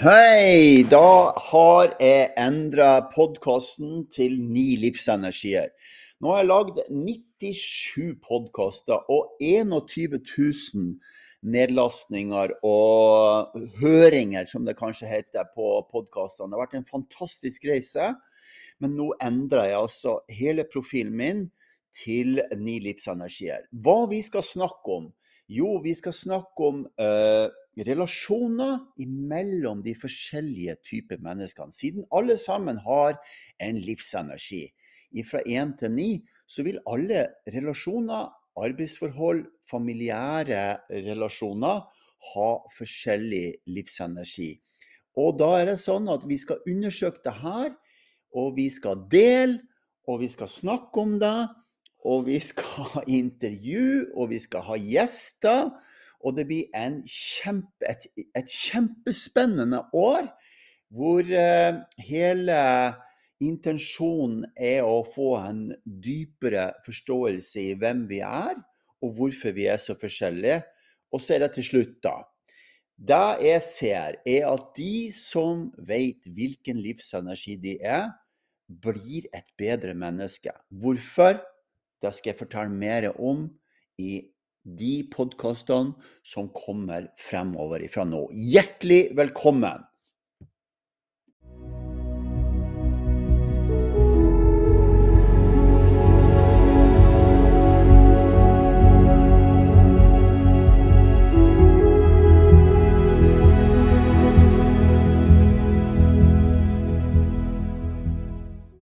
Hei! Da har jeg endra podkasten til Ni livsenergier. Nå har jeg lagd 97 podkaster og 21 000 nedlastninger og høringer, som det kanskje heter, på podkastene. Det har vært en fantastisk reise. Men nå endrer jeg altså hele profilen min til Ni livsenergier. Hva vi skal snakke om? Jo, vi skal snakke om uh, relasjoner mellom de forskjellige typer menneskene. Siden alle sammen har en livsenergi. Fra én til ni så vil alle relasjoner, arbeidsforhold, familiære relasjoner ha forskjellig livsenergi. Og da er det sånn at vi skal undersøke det her, og vi skal dele, og vi skal snakke om det. Og vi skal ha intervju, og vi skal ha gjester. Og det blir kjempe, et, et, kjempespennende år hvor uh, hele intensjonen er å få en dypere forståelse i hvem vi er, og hvorfor vi er så forskjellige. Og så er det til slutt, da. Det jeg ser, er at de som vet hvilken livsenergi de er, blir et bedre menneske. Hvorfor? Det skal jeg fortelle mer om i de podkastene som kommer fremover ifra nå. Hjertelig velkommen!